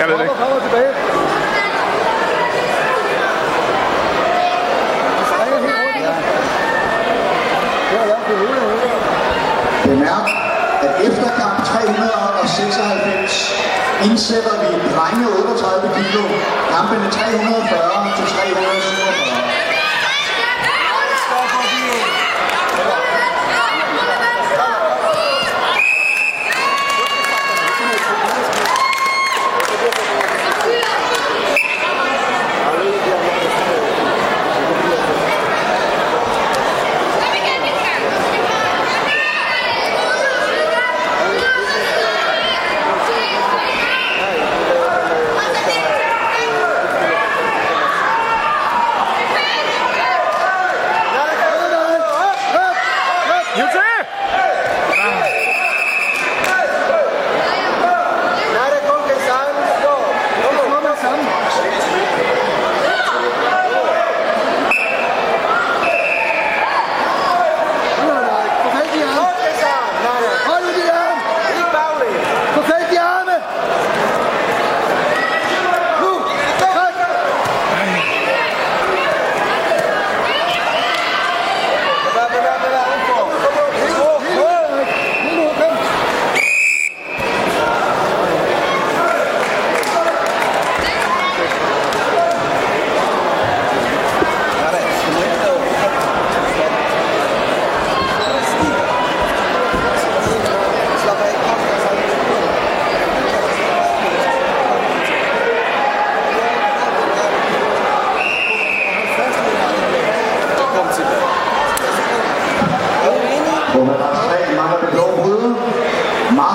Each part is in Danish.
Jeg ved det ikke. Kommer tilbage. Bemærk, at efter kamp 396 indsætter vi drenge 38 kilo, kampene 340 til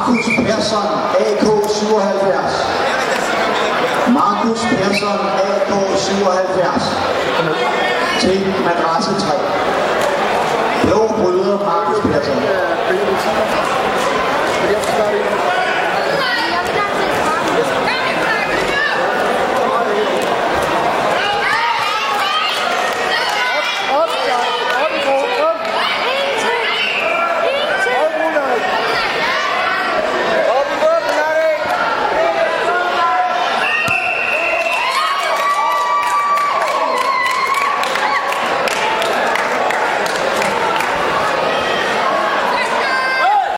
Markus Persson, AK 77. Markus Persson, AK 77. Til madrasse 3. Blå bryder Markus Persson.